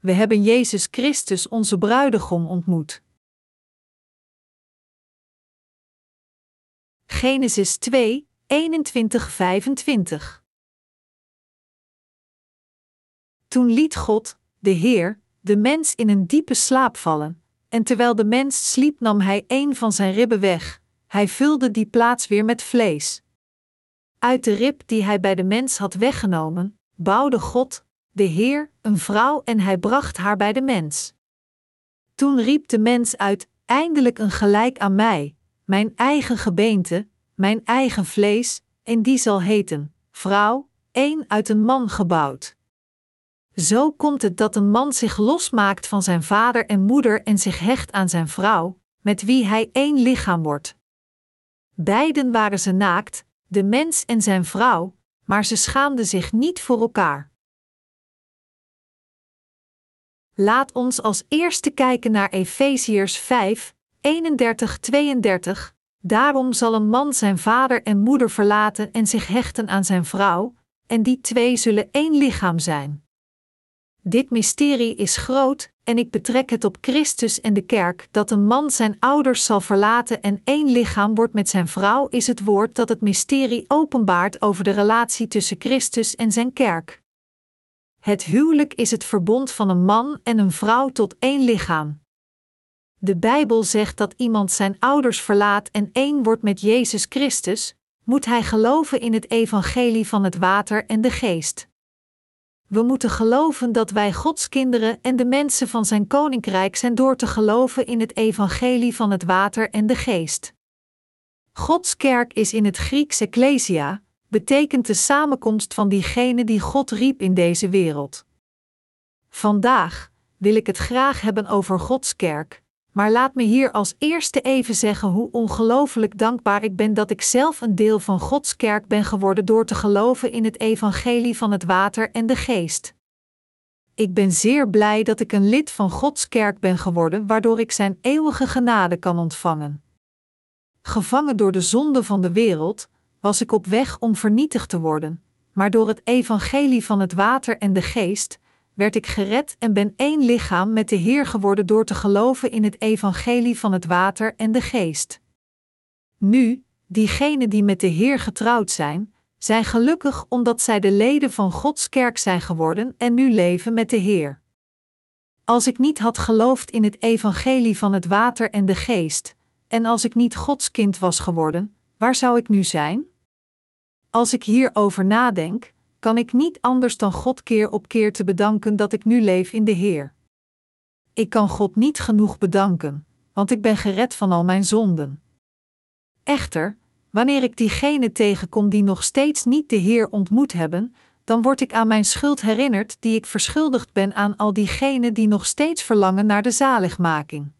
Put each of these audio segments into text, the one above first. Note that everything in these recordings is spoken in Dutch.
we hebben Jezus Christus onze bruidegom ontmoet. Genesis 2, 21, 25 Toen liet God, de Heer, de mens in een diepe slaap vallen, en terwijl de mens sliep nam hij een van zijn ribben weg, hij vulde die plaats weer met vlees. Uit de rib die hij bij de mens had weggenomen, bouwde God, de Heer, een vrouw en hij bracht haar bij de mens. Toen riep de mens uit: Eindelijk een gelijk aan mij, mijn eigen gebeente, mijn eigen vlees, en die zal heten, vrouw, één uit een man gebouwd. Zo komt het dat een man zich losmaakt van zijn vader en moeder en zich hecht aan zijn vrouw, met wie hij één lichaam wordt. Beiden waren ze naakt, de mens en zijn vrouw, maar ze schaamden zich niet voor elkaar. Laat ons als eerste kijken naar Efeziërs 5, 31-32. Daarom zal een man zijn vader en moeder verlaten en zich hechten aan zijn vrouw, en die twee zullen één lichaam zijn. Dit mysterie is groot, en ik betrek het op Christus en de kerk, dat een man zijn ouders zal verlaten en één lichaam wordt met zijn vrouw, is het woord dat het mysterie openbaart over de relatie tussen Christus en zijn kerk. Het huwelijk is het verbond van een man en een vrouw tot één lichaam. De Bijbel zegt dat iemand zijn ouders verlaat en één wordt met Jezus Christus, moet hij geloven in het evangelie van het water en de geest. We moeten geloven dat wij Gods kinderen en de mensen van zijn koninkrijk zijn door te geloven in het evangelie van het water en de geest. Gods kerk is in het Grieks ecclesia, betekent de samenkomst van diegenen die God riep in deze wereld. Vandaag wil ik het graag hebben over Gods kerk, maar laat me hier als eerste even zeggen hoe ongelooflijk dankbaar ik ben dat ik zelf een deel van Gods kerk ben geworden door te geloven in het evangelie van het water en de geest. Ik ben zeer blij dat ik een lid van Gods kerk ben geworden, waardoor ik Zijn eeuwige genade kan ontvangen. Gevangen door de zonde van de wereld, was ik op weg om vernietigd te worden, maar door het evangelie van het water en de geest werd ik gered en ben één lichaam met de Heer geworden door te geloven in het evangelie van het water en de geest. Nu, diegenen die met de Heer getrouwd zijn, zijn gelukkig omdat zij de leden van Gods kerk zijn geworden en nu leven met de Heer. Als ik niet had geloofd in het evangelie van het water en de geest, en als ik niet Gods kind was geworden, waar zou ik nu zijn? Als ik hierover nadenk, kan ik niet anders dan God keer op keer te bedanken dat ik nu leef in de Heer. Ik kan God niet genoeg bedanken, want ik ben gered van al mijn zonden. Echter, wanneer ik diegenen tegenkom die nog steeds niet de Heer ontmoet hebben, dan word ik aan mijn schuld herinnerd die ik verschuldigd ben aan al diegenen die nog steeds verlangen naar de zaligmaking.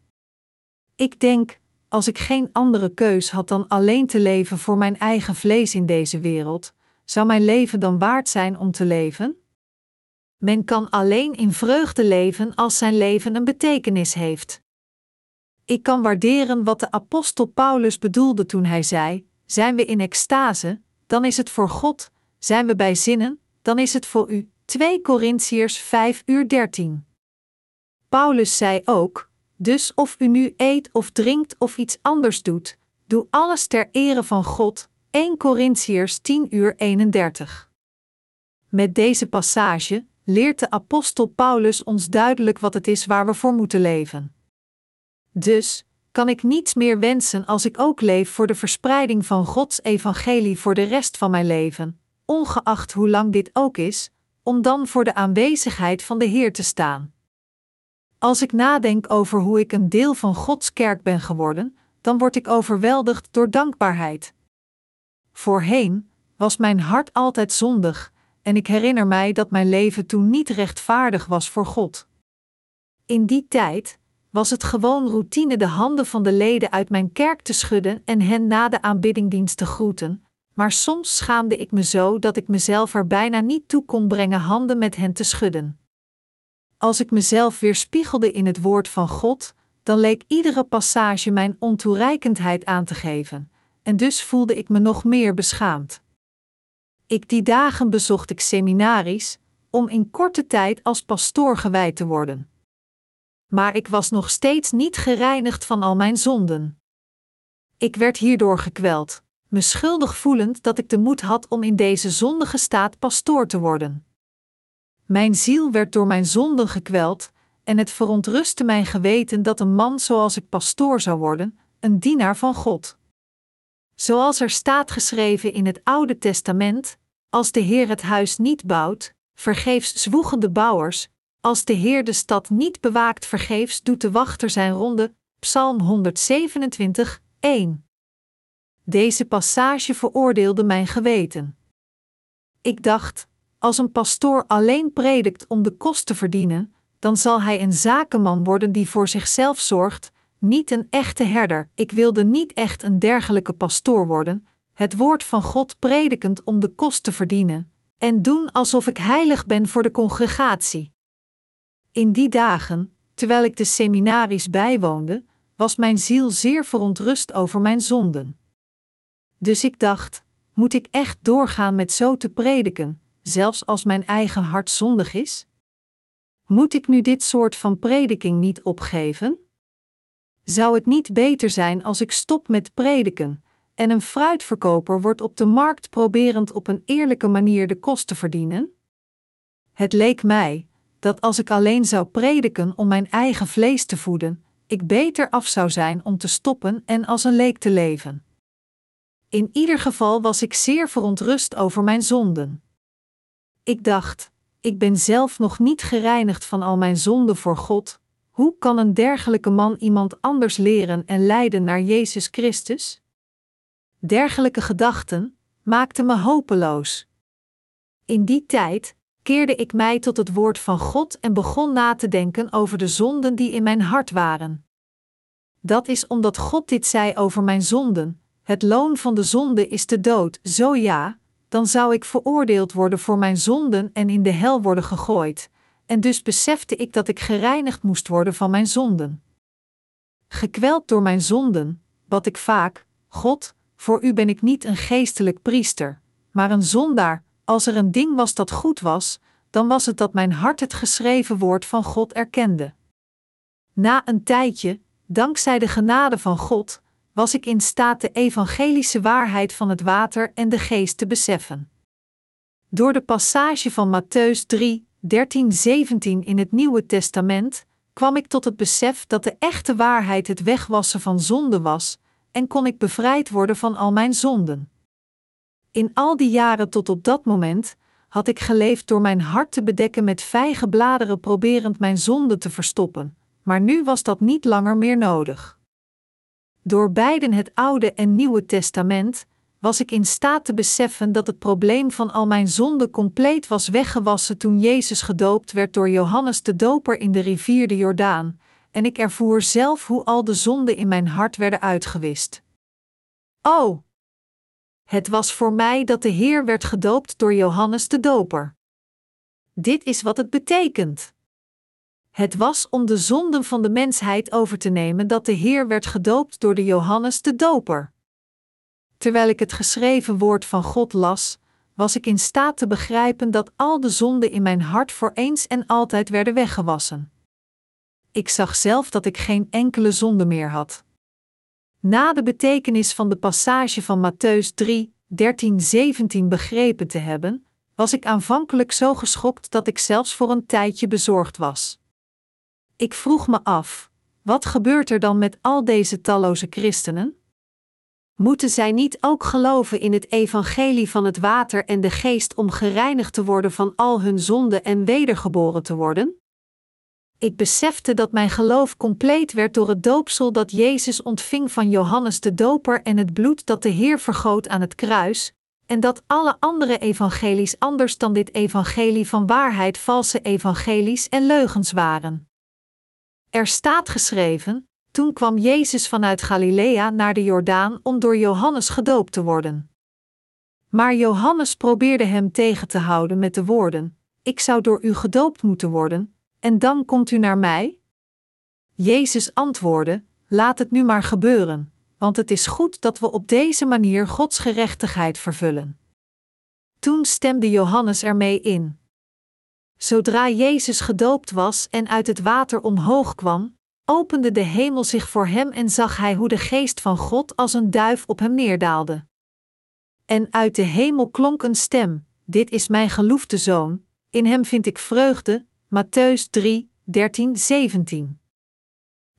Ik denk, als ik geen andere keus had dan alleen te leven voor mijn eigen vlees in deze wereld, zou mijn leven dan waard zijn om te leven? Men kan alleen in vreugde leven als zijn leven een betekenis heeft. Ik kan waarderen wat de apostel Paulus bedoelde toen hij zei: Zijn we in extase, dan is het voor God, zijn we bij zinnen, dan is het voor u. 2 Korintiërs 5 uur 13. Paulus zei ook: Dus of u nu eet of drinkt of iets anders doet, doe alles ter ere van God, 1 Korintiërs 10 uur 31. Met deze passage leert de apostel Paulus ons duidelijk wat het is waar we voor moeten leven. Dus kan ik niets meer wensen als ik ook leef voor de verspreiding van Gods evangelie voor de rest van mijn leven, ongeacht hoe lang dit ook is, om dan voor de aanwezigheid van de Heer te staan. Als ik nadenk over hoe ik een deel van Gods kerk ben geworden, dan word ik overweldigd door dankbaarheid. Voorheen was mijn hart altijd zondig, en ik herinner mij dat mijn leven toen niet rechtvaardig was voor God. In die tijd was het gewoon routine de handen van de leden uit mijn kerk te schudden en hen na de aanbiddingdienst te groeten, maar soms schaamde ik me zo dat ik mezelf er bijna niet toe kon brengen handen met hen te schudden. Als ik mezelf weerspiegelde in het woord van God, dan leek iedere passage mijn ontoereikendheid aan te geven, en dus voelde ik me nog meer beschaamd. Ik die dagen bezocht ik seminaries, om in korte tijd als pastoor gewijd te worden. Maar ik was nog steeds niet gereinigd van al mijn zonden. Ik werd hierdoor gekweld, me schuldig voelend dat ik de moed had om in deze zondige staat pastoor te worden. Mijn ziel werd door mijn zonden gekweld, en het verontrustte mijn geweten dat een man zoals ik pastoor zou worden, een dienaar van God. Zoals er staat geschreven in het Oude Testament: Als de Heer het huis niet bouwt, vergeefs zwoegen de bouwers, als de Heer de stad niet bewaakt, vergeefs doet de wachter zijn ronde. Psalm 127, 1. Deze passage veroordeelde mijn geweten. Ik dacht: als een pastoor alleen predikt om de kost te verdienen, dan zal hij een zakenman worden die voor zichzelf zorgt, niet een echte herder. Ik wilde niet echt een dergelijke pastoor worden, het woord van God predikend om de kost te verdienen, en doen alsof ik heilig ben voor de congregatie. In die dagen, terwijl ik de seminaries bijwoonde, was mijn ziel zeer verontrust over mijn zonden. Dus ik dacht: moet ik echt doorgaan met zo te prediken, zelfs als mijn eigen hart zondig is? Moet ik nu dit soort van prediking niet opgeven? Zou het niet beter zijn als ik stop met prediken en een fruitverkoper wordt op de markt proberend op een eerlijke manier de kost te verdienen? Het leek mij dat als ik alleen zou prediken om mijn eigen vlees te voeden, ik beter af zou zijn om te stoppen en als een leek te leven. In ieder geval was ik zeer verontrust over mijn zonden. Ik dacht, ik ben zelf nog niet gereinigd van al mijn zonden voor God. Hoe kan een dergelijke man iemand anders leren en leiden naar Jezus Christus? Dergelijke gedachten maakten me hopeloos. In die tijd keerde ik mij tot het woord van God en begon na te denken over de zonden die in mijn hart waren. Dat is omdat God dit zei over mijn zonden: het loon van de zonde is de dood, zo ja, dan zou ik veroordeeld worden voor mijn zonden en in de hel worden gegooid, en dus besefte ik dat ik gereinigd moest worden van mijn zonden. Gekweld door mijn zonden, bad ik vaak: God, voor u ben ik niet een geestelijk priester, maar een zondaar. Als er een ding was dat goed was, dan was het dat mijn hart het geschreven woord van God erkende. Na een tijdje, dankzij de genade van God, was ik in staat de evangelische waarheid van het water en de geest te beseffen. Door de passage van Matthäus 3, 13, 17 in het Nieuwe Testament kwam ik tot het besef dat de echte waarheid het wegwassen van zonde was, en kon ik bevrijd worden van al mijn zonden. In al die jaren tot op dat moment had ik geleefd door mijn hart te bedekken met vijgenbladeren, proberend mijn zonde te verstoppen, maar nu was dat niet langer meer nodig. Door beiden het Oude en Nieuwe Testament was ik in staat te beseffen dat het probleem van al mijn zonden compleet was weggewassen toen Jezus gedoopt werd door Johannes de Doper in de rivier de Jordaan, en ik ervoer zelf hoe al de zonden in mijn hart werden uitgewist. Oh! Het was voor mij dat de Heer werd gedoopt door Johannes de Doper. Dit is wat het betekent. Het was om de zonden van de mensheid over te nemen dat de Heer werd gedoopt door de Johannes de Doper. Terwijl ik het geschreven woord van God las, was ik in staat te begrijpen dat al de zonden in mijn hart voor eens en altijd werden weggewassen. Ik zag zelf dat ik geen enkele zonde meer had. Na de betekenis van de passage van Matthäus 3, 13, 17 begrepen te hebben, was ik aanvankelijk zo geschokt dat ik zelfs voor een tijdje bezorgd was. Ik vroeg me af: wat gebeurt er dan met al deze talloze christenen? Moeten zij niet ook geloven in het evangelie van het water en de geest om gereinigd te worden van al hun zonden en wedergeboren te worden? Ik besefte dat mijn geloof compleet werd door het doopsel dat Jezus ontving van Johannes de Doper en het bloed dat de Heer vergoot aan het kruis, en dat alle andere evangelies anders dan dit evangelie van waarheid valse evangelies en leugens waren. Er staat geschreven: Toen kwam Jezus vanuit Galilea naar de Jordaan om door Johannes gedoopt te worden. Maar Johannes probeerde hem tegen te houden met de woorden: Ik zou door u gedoopt moeten worden, en dan komt u naar mij? Jezus antwoordde: Laat het nu maar gebeuren, want het is goed dat we op deze manier Gods gerechtigheid vervullen. Toen stemde Johannes ermee in. Zodra Jezus gedoopt was en uit het water omhoog kwam, opende de hemel zich voor hem en zag hij hoe de geest van God als een duif op hem neerdaalde. En uit de hemel klonk een stem: Dit is mijn geloefde zoon, in hem vind ik vreugde. Matthäus 3, 13, 17.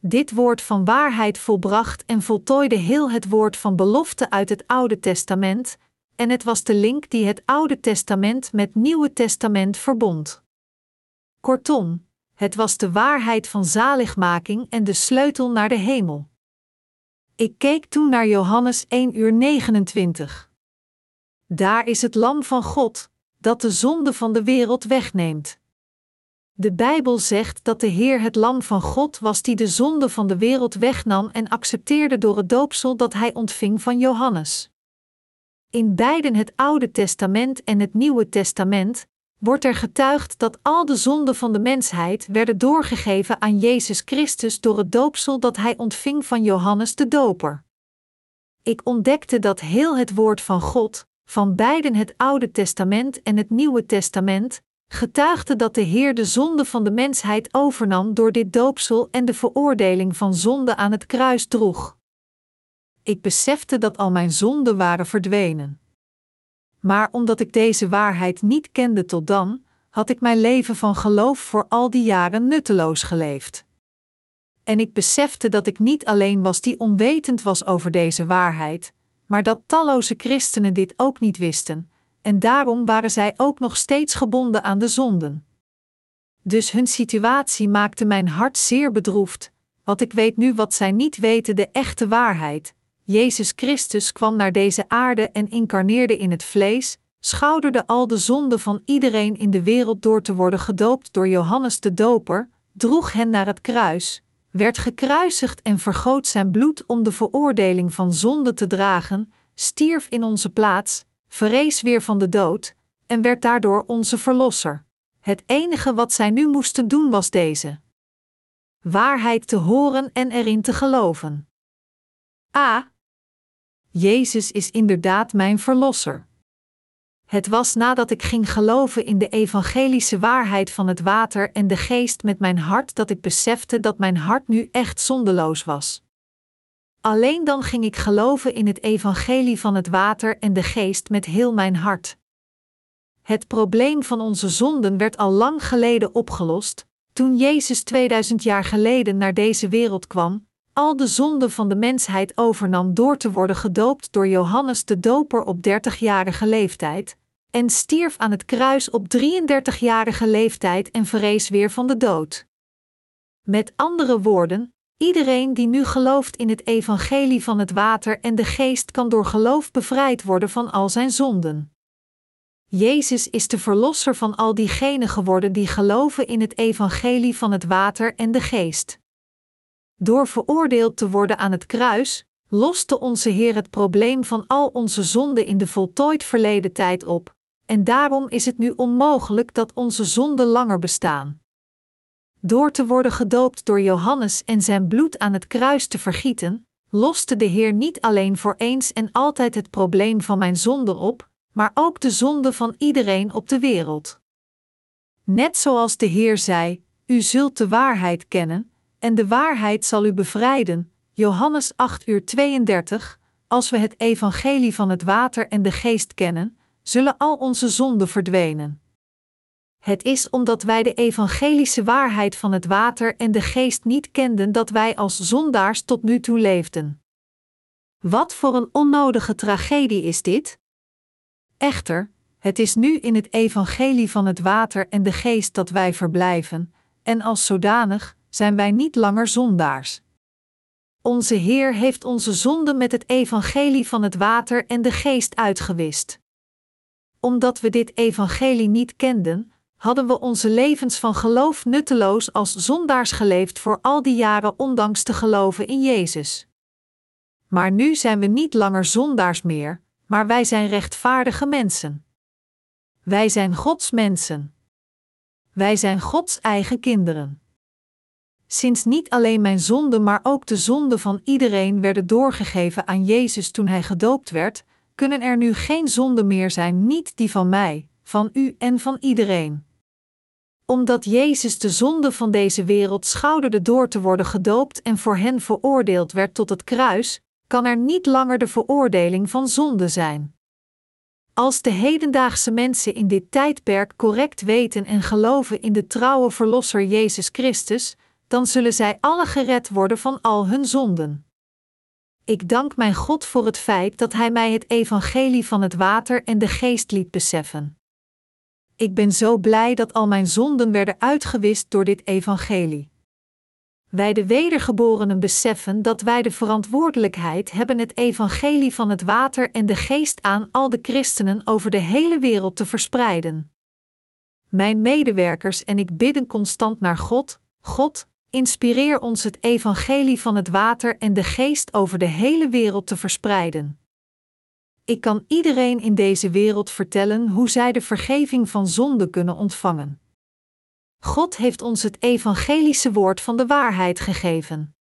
Dit woord van waarheid volbracht en voltooide heel het woord van belofte uit het Oude Testament, en het was de link die het Oude Testament met Nieuwe Testament verbond. Kortom, het was de waarheid van zaligmaking en de sleutel naar de hemel. Ik keek toen naar Johannes 1 uur 29. Daar is het Lam van God, dat de zonde van de wereld wegneemt. De Bijbel zegt dat de Heer het Lam van God was die de zonde van de wereld wegnam en accepteerde door het doopsel dat hij ontving van Johannes. In beiden het Oude Testament en het Nieuwe Testament wordt er getuigd dat al de zonden van de mensheid werden doorgegeven aan Jezus Christus door het doopsel dat hij ontving van Johannes de Doper. Ik ontdekte dat heel het woord van God, van beiden het Oude Testament en het Nieuwe Testament, getuigde dat de Heer de zonde van de mensheid overnam door dit doopsel en de veroordeling van zonde aan het kruis droeg. Ik besefte dat al mijn zonden waren verdwenen. Maar omdat ik deze waarheid niet kende tot dan, had ik mijn leven van geloof voor al die jaren nutteloos geleefd. En ik besefte dat ik niet alleen was die onwetend was over deze waarheid, maar dat talloze christenen dit ook niet wisten, en daarom waren zij ook nog steeds gebonden aan de zonden. Dus hun situatie maakte mijn hart zeer bedroefd, want ik weet nu wat zij niet weten de echte waarheid, Jezus Christus kwam naar deze aarde en incarneerde in het vlees, schouderde al de zonden van iedereen in de wereld door te worden gedoopt door Johannes de Doper, droeg hen naar het kruis, werd gekruisigd en vergoot zijn bloed om de veroordeling van zonde te dragen, stierf in onze plaats, verrees weer van de dood en werd daardoor onze verlosser. Het enige wat zij nu moesten doen was deze: waarheid te horen en erin te geloven. A. Jezus is inderdaad mijn verlosser. Het was nadat ik ging geloven in de evangelische waarheid van het water en de geest met mijn hart dat ik besefte dat mijn hart nu echt zondeloos was. Alleen dan ging ik geloven in het evangelie van het water en de geest met heel mijn hart. Het probleem van onze zonden werd al lang geleden opgelost, toen Jezus 2000 jaar geleden naar deze wereld kwam, al de zonden van de mensheid overnam door te worden gedoopt door Johannes de Doper op 30-jarige leeftijd, en stierf aan het kruis op 33-jarige leeftijd en verrees weer van de dood. Met andere woorden, iedereen die nu gelooft in het evangelie van het water en de geest kan door geloof bevrijd worden van al zijn zonden. Jezus is de verlosser van al diegenen geworden die geloven in het evangelie van het water en de geest. Door veroordeeld te worden aan het kruis, loste onze Heer het probleem van al onze zonden in de voltooid verleden tijd op, en daarom is het nu onmogelijk dat onze zonden langer bestaan. Door te worden gedoopt door Johannes en zijn bloed aan het kruis te vergieten, loste de Heer niet alleen voor eens en altijd het probleem van mijn zonde op, maar ook de zonde van iedereen op de wereld. Net zoals de Heer zei: U zult de waarheid kennen, en de waarheid zal u bevrijden. Johannes 8 uur 32. Als we het evangelie van het water en de geest kennen, zullen al onze zonden verdwenen. Het is omdat wij de evangelische waarheid van het water en de geest niet kenden dat wij als zondaars tot nu toe leefden. Wat voor een onnodige tragedie is dit? Echter, het is nu in het evangelie van het water en de geest dat wij verblijven, en als zodanig zijn wij niet langer zondaars. Onze Heer heeft onze zonden met het evangelie van het water en de geest uitgewist. Omdat we dit evangelie niet kenden, hadden we onze levens van geloof nutteloos als zondaars geleefd voor al die jaren ondanks te geloven in Jezus. Maar nu zijn we niet langer zondaars meer, maar wij zijn rechtvaardige mensen. Wij zijn Gods mensen. Wij zijn Gods eigen kinderen. Sinds niet alleen mijn zonde, maar ook de zonde van iedereen werden doorgegeven aan Jezus toen hij gedoopt werd, kunnen er nu geen zonden meer zijn, niet die van mij, van u en van iedereen. Omdat Jezus de zonde van deze wereld schouderde door te worden gedoopt en voor hen veroordeeld werd tot het kruis, kan er niet langer de veroordeling van zonde zijn. Als de hedendaagse mensen in dit tijdperk correct weten en geloven in de trouwe Verlosser Jezus Christus, dan zullen zij alle gered worden van al hun zonden. Ik dank mijn God voor het feit dat Hij mij het evangelie van het water en de geest liet beseffen. Ik ben zo blij dat al mijn zonden werden uitgewist door dit evangelie. Wij de wedergeborenen beseffen dat wij de verantwoordelijkheid hebben het evangelie van het water en de geest aan al de christenen over de hele wereld te verspreiden. Mijn medewerkers en ik bidden constant naar God: God, inspireer ons het evangelie van het water en de geest over de hele wereld te verspreiden. Ik kan iedereen in deze wereld vertellen hoe zij de vergeving van zonde kunnen ontvangen. God heeft ons het evangelische woord van de waarheid gegeven.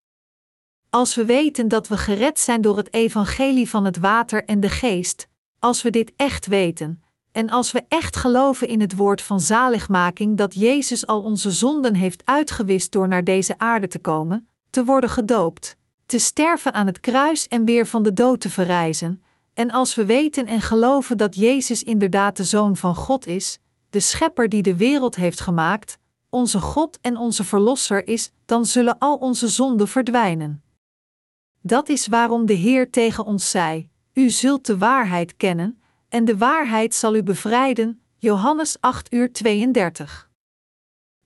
Als we weten dat we gered zijn door het evangelie van het water en de geest, als we dit echt weten, en als we echt geloven in het woord van zaligmaking dat Jezus al onze zonden heeft uitgewist door naar deze aarde te komen, te worden gedoopt, te sterven aan het kruis en weer van de dood te verrijzen, en als we weten en geloven dat Jezus inderdaad de Zoon van God is, de Schepper die de wereld heeft gemaakt, onze God en onze Verlosser is, dan zullen al onze zonden verdwijnen. Dat is waarom de Heer tegen ons zei: U zult de waarheid kennen, en de waarheid zal u bevrijden. Johannes 8 uur 32.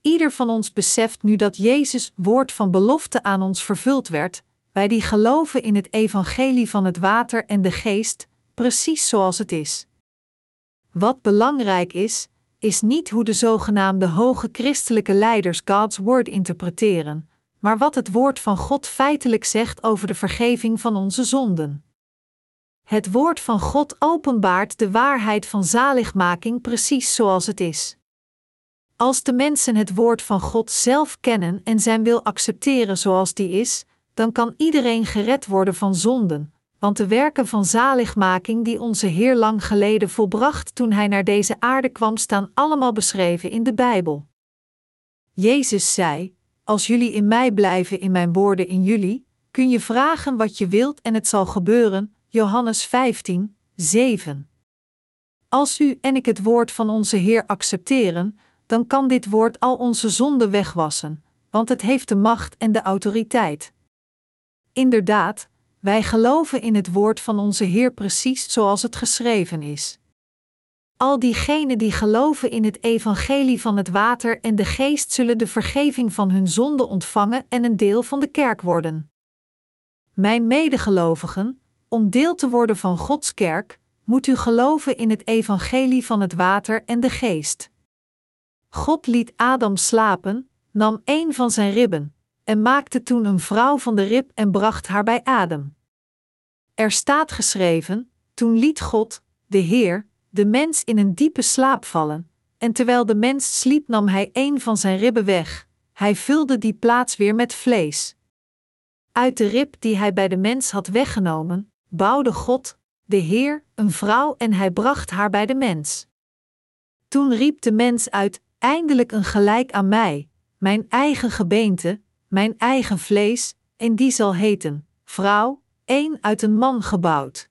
Ieder van ons beseft nu dat Jezus woord van belofte aan ons vervuld werd, wij die geloven in het evangelie van het water en de geest, precies zoals het is. Wat belangrijk is, is niet hoe de zogenaamde hoge christelijke leiders God's Word interpreteren, maar wat het woord van God feitelijk zegt over de vergeving van onze zonden. Het woord van God openbaart de waarheid van zaligmaking precies zoals het is. Als de mensen het woord van God zelf kennen en zijn wil accepteren zoals die is, dan kan iedereen gered worden van zonden, want de werken van zaligmaking die onze Heer lang geleden volbracht toen Hij naar deze aarde kwam, staan allemaal beschreven in de Bijbel. Jezus zei: Als jullie in mij blijven, in mijn woorden in jullie, kun je vragen wat je wilt en het zal gebeuren. Johannes 15, 7. Als u en ik het woord van onze Heer accepteren, dan kan dit woord al onze zonden wegwassen, want het heeft de macht en de autoriteit. Inderdaad, wij geloven in het woord van onze Heer precies zoals het geschreven is. Al diegenen die geloven in het evangelie van het water en de geest zullen de vergeving van hun zonde ontvangen en een deel van de kerk worden. Mijn medegelovigen, om deel te worden van Gods kerk, moet u geloven in het evangelie van het water en de geest. God liet Adam slapen, nam een van zijn ribben, en maakte toen een vrouw van de rib en bracht haar bij Adam. Er staat geschreven: Toen liet God, de Heer, de mens in een diepe slaap vallen, en terwijl de mens sliep nam hij een van zijn ribben weg, hij vulde die plaats weer met vlees. Uit de rib die hij bij de mens had weggenomen, bouwde God, de Heer, een vrouw en hij bracht haar bij de mens. Toen riep de mens uit: Eindelijk een gelijk aan mij, mijn eigen gebeente, mijn eigen vlees, en die zal heten, vrouw, één uit een man gebouwd.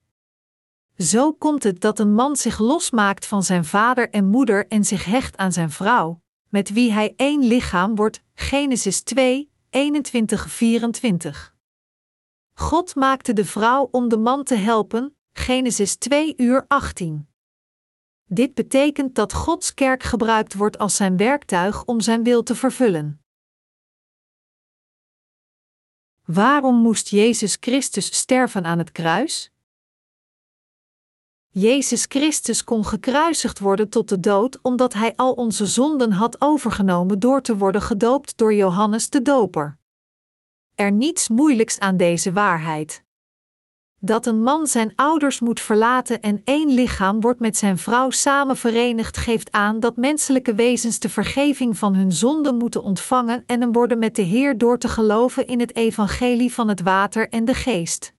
Zo komt het dat een man zich losmaakt van zijn vader en moeder en zich hecht aan zijn vrouw, met wie hij één lichaam wordt. Genesis 2, 21-24. God maakte de vrouw om de man te helpen. Genesis 2 uur 18. Dit betekent dat Gods kerk gebruikt wordt als zijn werktuig om zijn wil te vervullen. Waarom moest Jezus Christus sterven aan het kruis? Jezus Christus kon gekruisigd worden tot de dood omdat hij al onze zonden had overgenomen door te worden gedoopt door Johannes de Doper. Er niets moeilijks aan deze waarheid. Dat een man zijn ouders moet verlaten en één lichaam wordt met zijn vrouw samen verenigd, geeft aan dat menselijke wezens de vergeving van hun zonden moeten ontvangen en hem worden met de Heer door te geloven in het evangelie van het water en de geest.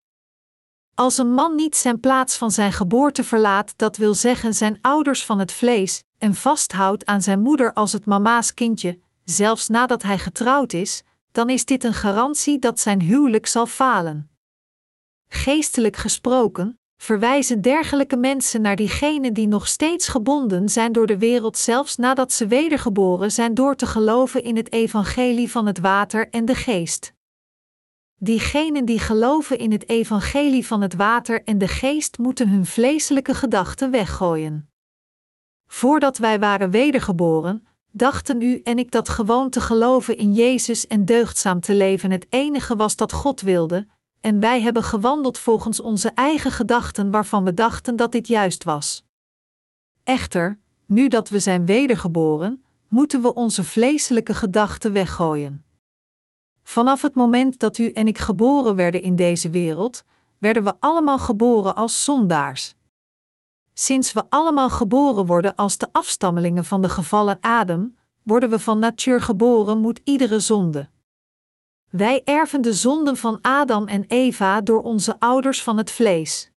Als een man niet zijn plaats van zijn geboorte verlaat, dat wil zeggen zijn ouders van het vlees, en vasthoudt aan zijn moeder als het mama's kindje, zelfs nadat hij getrouwd is, dan is dit een garantie dat zijn huwelijk zal falen. Geestelijk gesproken, verwijzen dergelijke mensen naar diegenen die nog steeds gebonden zijn door de wereld, zelfs nadat ze wedergeboren zijn door te geloven in het evangelie van het water en de geest. Diegenen die geloven in het evangelie van het water en de geest moeten hun vleeselijke gedachten weggooien. Voordat wij waren wedergeboren, dachten u en ik dat gewoon te geloven in Jezus en deugdzaam te leven het enige was dat God wilde, en wij hebben gewandeld volgens onze eigen gedachten waarvan we dachten dat dit juist was. Echter, nu dat we zijn wedergeboren, moeten we onze vleeselijke gedachten weggooien. Vanaf het moment dat u en ik geboren werden in deze wereld, werden we allemaal geboren als zondaars. Sinds we allemaal geboren worden als de afstammelingen van de gevallen Adam, worden we van natuur geboren moet iedere zonde. Wij erven de zonden van Adam en Eva door onze ouders van het vlees.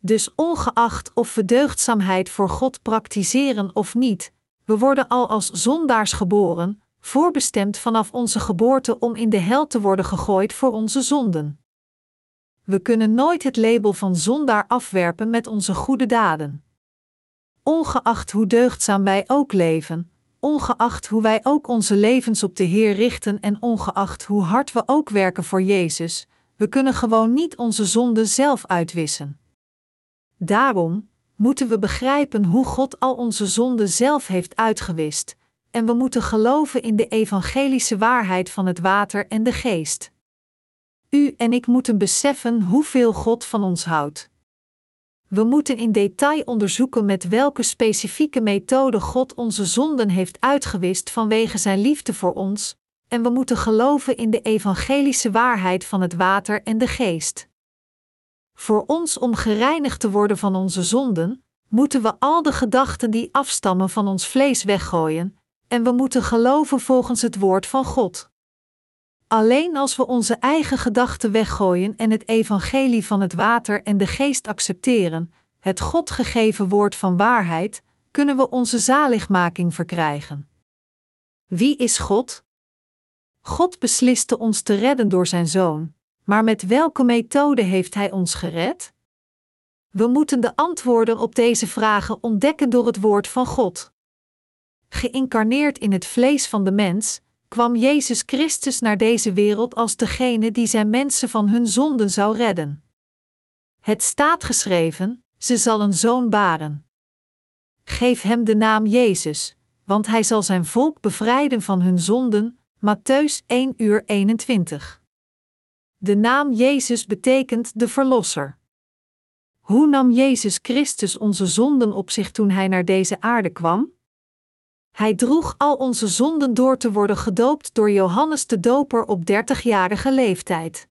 Dus ongeacht of we deugdzaamheid voor God praktiseren of niet, we worden al als zondaars geboren, voorbestemd vanaf onze geboorte om in de hel te worden gegooid voor onze zonden. We kunnen nooit het label van zondaar afwerpen met onze goede daden. Ongeacht hoe deugdzaam wij ook leven, ongeacht hoe wij ook onze levens op de Heer richten en ongeacht hoe hard we ook werken voor Jezus, we kunnen gewoon niet onze zonden zelf uitwissen. Daarom moeten we begrijpen hoe God al onze zonden zelf heeft uitgewist, en we moeten geloven in de evangelische waarheid van het water en de geest. U en ik moeten beseffen hoeveel God van ons houdt. We moeten in detail onderzoeken met welke specifieke methode God onze zonden heeft uitgewist vanwege Zijn liefde voor ons, en we moeten geloven in de evangelische waarheid van het water en de geest. Voor ons om gereinigd te worden van onze zonden, moeten we al de gedachten die afstammen van ons vlees weggooien, en we moeten geloven volgens het woord van God. Alleen als we onze eigen gedachten weggooien en het evangelie van het water en de geest accepteren, het God gegeven woord van waarheid, kunnen we onze zaligmaking verkrijgen. Wie is God? God besliste ons te redden door zijn zoon, maar met welke methode heeft hij ons gered? We moeten de antwoorden op deze vragen ontdekken door het woord van God. Geïncarneerd in het vlees van de mens, kwam Jezus Christus naar deze wereld als degene die zijn mensen van hun zonden zou redden. Het staat geschreven: ze zal een zoon baren. Geef hem de naam Jezus, want hij zal zijn volk bevrijden van hun zonden. Matthäus 1 uur 21. De naam Jezus betekent de Verlosser. Hoe nam Jezus Christus onze zonden op zich toen hij naar deze aarde kwam? Hij droeg al onze zonden door te worden gedoopt door Johannes de Doper op 30-jarige leeftijd.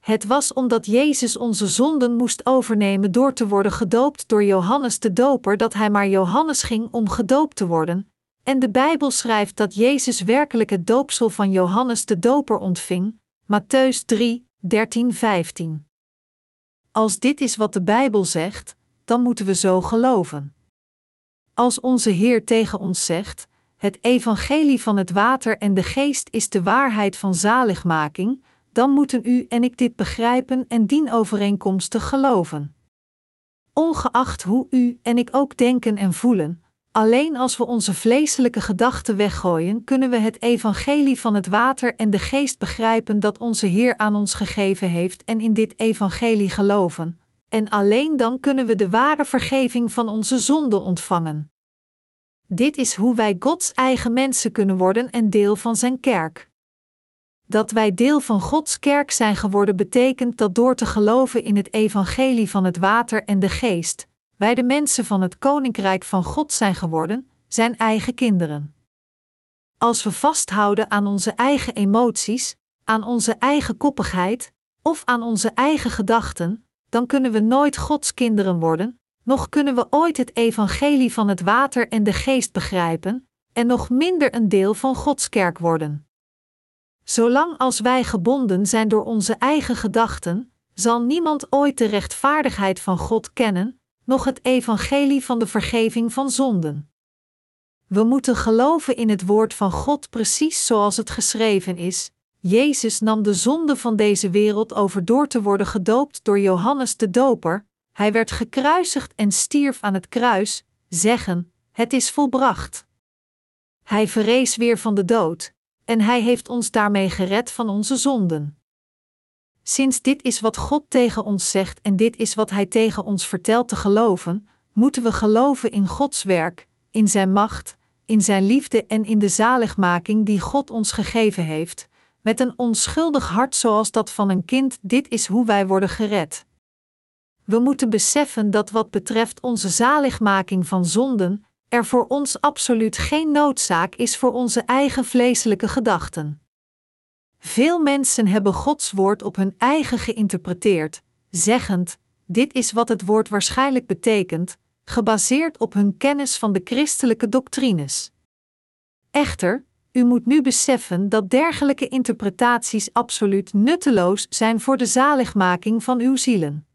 Het was omdat Jezus onze zonden moest overnemen door te worden gedoopt door Johannes de Doper dat hij maar Johannes ging om gedoopt te worden, en de Bijbel schrijft dat Jezus werkelijk het doopsel van Johannes de Doper ontving, Matthäus 3, 13, 15. Als dit is wat de Bijbel zegt, dan moeten we zo geloven. Als onze Heer tegen ons zegt: Het evangelie van het water en de geest is de waarheid van zaligmaking, dan moeten u en ik dit begrijpen en dienovereenkomstig geloven. Ongeacht hoe u en ik ook denken en voelen, alleen als we onze vleeselijke gedachten weggooien, kunnen we het evangelie van het water en de geest begrijpen dat onze Heer aan ons gegeven heeft en in dit evangelie geloven, en alleen dan kunnen we de ware vergeving van onze zonden ontvangen. Dit is hoe wij Gods eigen mensen kunnen worden en deel van Zijn kerk. Dat wij deel van Gods kerk zijn geworden betekent dat door te geloven in het evangelie van het water en de geest, wij de mensen van het koninkrijk van God zijn geworden, zijn eigen kinderen. Als we vasthouden aan onze eigen emoties, aan onze eigen koppigheid of aan onze eigen gedachten, dan kunnen we nooit Gods kinderen worden, nog kunnen we ooit het evangelie van het water en de geest begrijpen, en nog minder een deel van Gods kerk worden. Zolang als wij gebonden zijn door onze eigen gedachten, zal niemand ooit de rechtvaardigheid van God kennen, noch het evangelie van de vergeving van zonden. We moeten geloven in het woord van God precies zoals het geschreven is. Jezus nam de zonde van deze wereld over door te worden gedoopt door Johannes de Doper. Hij werd gekruisigd en stierf aan het kruis, zeggen: Het is volbracht. Hij verrees weer van de dood, en hij heeft ons daarmee gered van onze zonden. Sinds dit is wat God tegen ons zegt en dit is wat Hij tegen ons vertelt te geloven, moeten we geloven in Gods werk, in Zijn macht, in Zijn liefde en in de zaligmaking die God ons gegeven heeft, met een onschuldig hart zoals dat van een kind, dit is hoe wij worden gered. We moeten beseffen dat wat betreft onze zaligmaking van zonden, er voor ons absoluut geen noodzaak is voor onze eigen vleeselijke gedachten. Veel mensen hebben Gods woord op hun eigen geïnterpreteerd, zeggend: Dit is wat het woord waarschijnlijk betekent, gebaseerd op hun kennis van de christelijke doctrines. Echter, u moet nu beseffen dat dergelijke interpretaties absoluut nutteloos zijn voor de zaligmaking van uw zielen.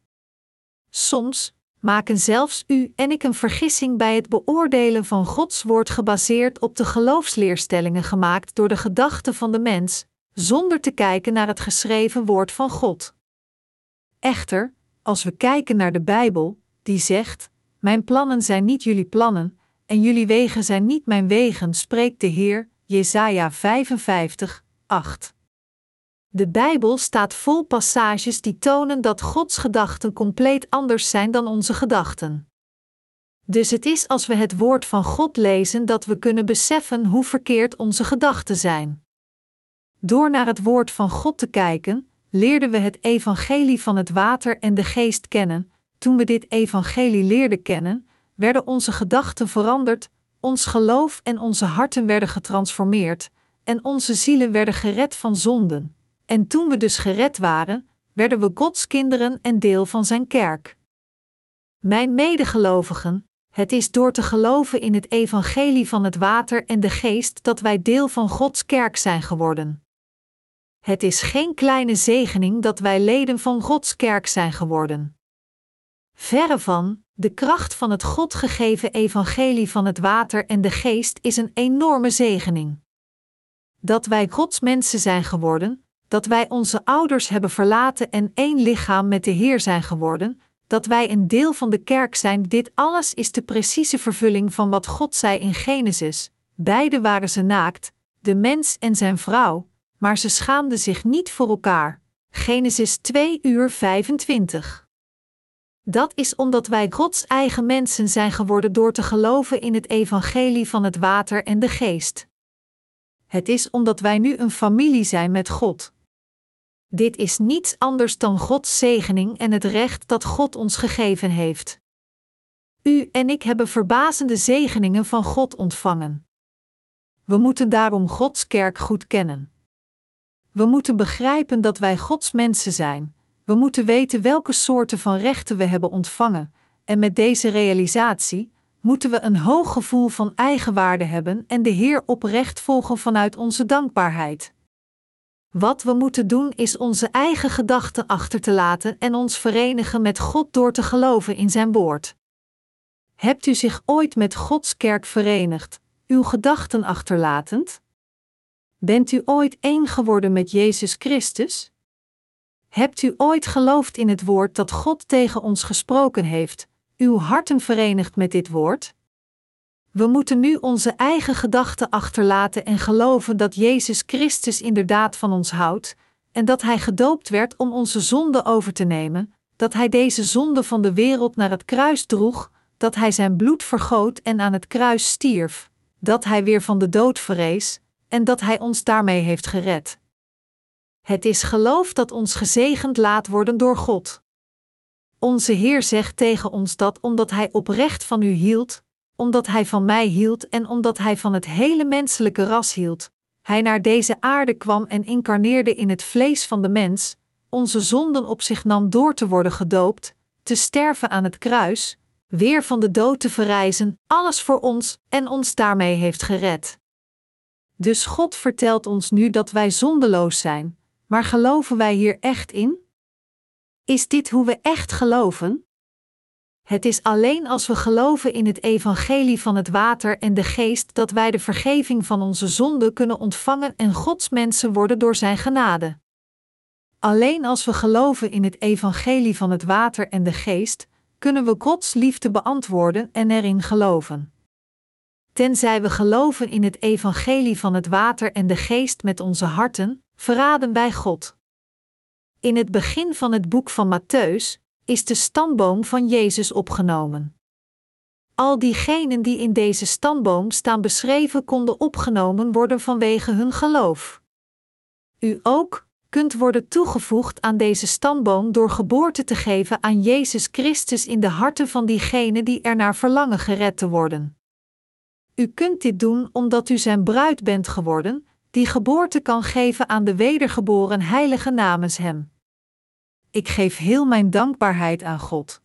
Soms maken zelfs u en ik een vergissing bij het beoordelen van Gods woord gebaseerd op de geloofsleerstellingen gemaakt door de gedachten van de mens, zonder te kijken naar het geschreven woord van God. Echter, als we kijken naar de Bijbel, die zegt: Mijn plannen zijn niet jullie plannen, en jullie wegen zijn niet mijn wegen, spreekt de Heer, Jesaja 55, 8. De Bijbel staat vol passages die tonen dat Gods gedachten compleet anders zijn dan onze gedachten. Dus het is als we het woord van God lezen dat we kunnen beseffen hoe verkeerd onze gedachten zijn. Door naar het woord van God te kijken, leerden we het evangelie van het water en de geest kennen. Toen we dit evangelie leerden kennen, werden onze gedachten veranderd, ons geloof en onze harten werden getransformeerd, en onze zielen werden gered van zonden. En toen we dus gered waren, werden we Gods kinderen en deel van Zijn kerk. Mijn medegelovigen, het is door te geloven in het evangelie van het water en de geest dat wij deel van Gods kerk zijn geworden. Het is geen kleine zegening dat wij leden van Gods kerk zijn geworden. Verre van, de kracht van het God gegeven evangelie van het water en de geest is een enorme zegening. Dat wij Gods mensen zijn geworden, dat wij onze ouders hebben verlaten en één lichaam met de Heer zijn geworden, dat wij een deel van de kerk zijn, dit alles is de precieze vervulling van wat God zei in Genesis. Beide waren ze naakt, de mens en zijn vrouw, maar ze schaamden zich niet voor elkaar. Genesis 2 uur 25. Dat is omdat wij Gods eigen mensen zijn geworden door te geloven in het evangelie van het water en de geest. Het is omdat wij nu een familie zijn met God. Dit is niets anders dan Gods zegening en het recht dat God ons gegeven heeft. U en ik hebben verbazende zegeningen van God ontvangen. We moeten daarom Gods kerk goed kennen. We moeten begrijpen dat wij Gods mensen zijn. We moeten weten welke soorten van rechten we hebben ontvangen, en met deze realisatie moeten we een hoog gevoel van eigenwaarde hebben en de Heer oprecht volgen vanuit onze dankbaarheid. Wat we moeten doen is onze eigen gedachten achter te laten en ons verenigen met God door te geloven in Zijn woord. Hebt u zich ooit met Gods kerk verenigd, uw gedachten achterlatend? Bent u ooit één geworden met Jezus Christus? Hebt u ooit geloofd in het woord dat God tegen ons gesproken heeft, uw harten verenigd met dit woord? We moeten nu onze eigen gedachten achterlaten en geloven dat Jezus Christus inderdaad van ons houdt, en dat Hij gedoopt werd om onze zonde over te nemen, dat Hij deze zonde van de wereld naar het kruis droeg, dat Hij zijn bloed vergoot en aan het kruis stierf, dat Hij weer van de dood verrees, en dat Hij ons daarmee heeft gered. Het is geloof dat ons gezegend laat worden door God. Onze Heer zegt tegen ons dat omdat Hij oprecht van u hield, omdat Hij van mij hield en omdat Hij van het hele menselijke ras hield, Hij naar deze aarde kwam en incarneerde in het vlees van de mens, onze zonden op zich nam door te worden gedoopt, te sterven aan het kruis, weer van de dood te verrijzen, alles voor ons en ons daarmee heeft gered. Dus God vertelt ons nu dat wij zondeloos zijn, maar geloven wij hier echt in? Is dit hoe we echt geloven? Het is alleen als we geloven in het evangelie van het water en de geest dat wij de vergeving van onze zonden kunnen ontvangen en Gods mensen worden door Zijn genade. Alleen als we geloven in het evangelie van het water en de geest, kunnen we Gods liefde beantwoorden en erin geloven. Tenzij we geloven in het evangelie van het water en de geest met onze harten, verraden wij God. In het begin van het boek van Matthäus is de stamboom van Jezus opgenomen. Al diegenen die in deze stamboom staan beschreven konden opgenomen worden vanwege hun geloof. U ook kunt worden toegevoegd aan deze stamboom door geboorte te geven aan Jezus Christus in de harten van diegenen die er naar verlangen gered te worden. U kunt dit doen omdat u zijn bruid bent geworden, die geboorte kan geven aan de wedergeboren heilige namens Hem. Ik geef heel mijn dankbaarheid aan God.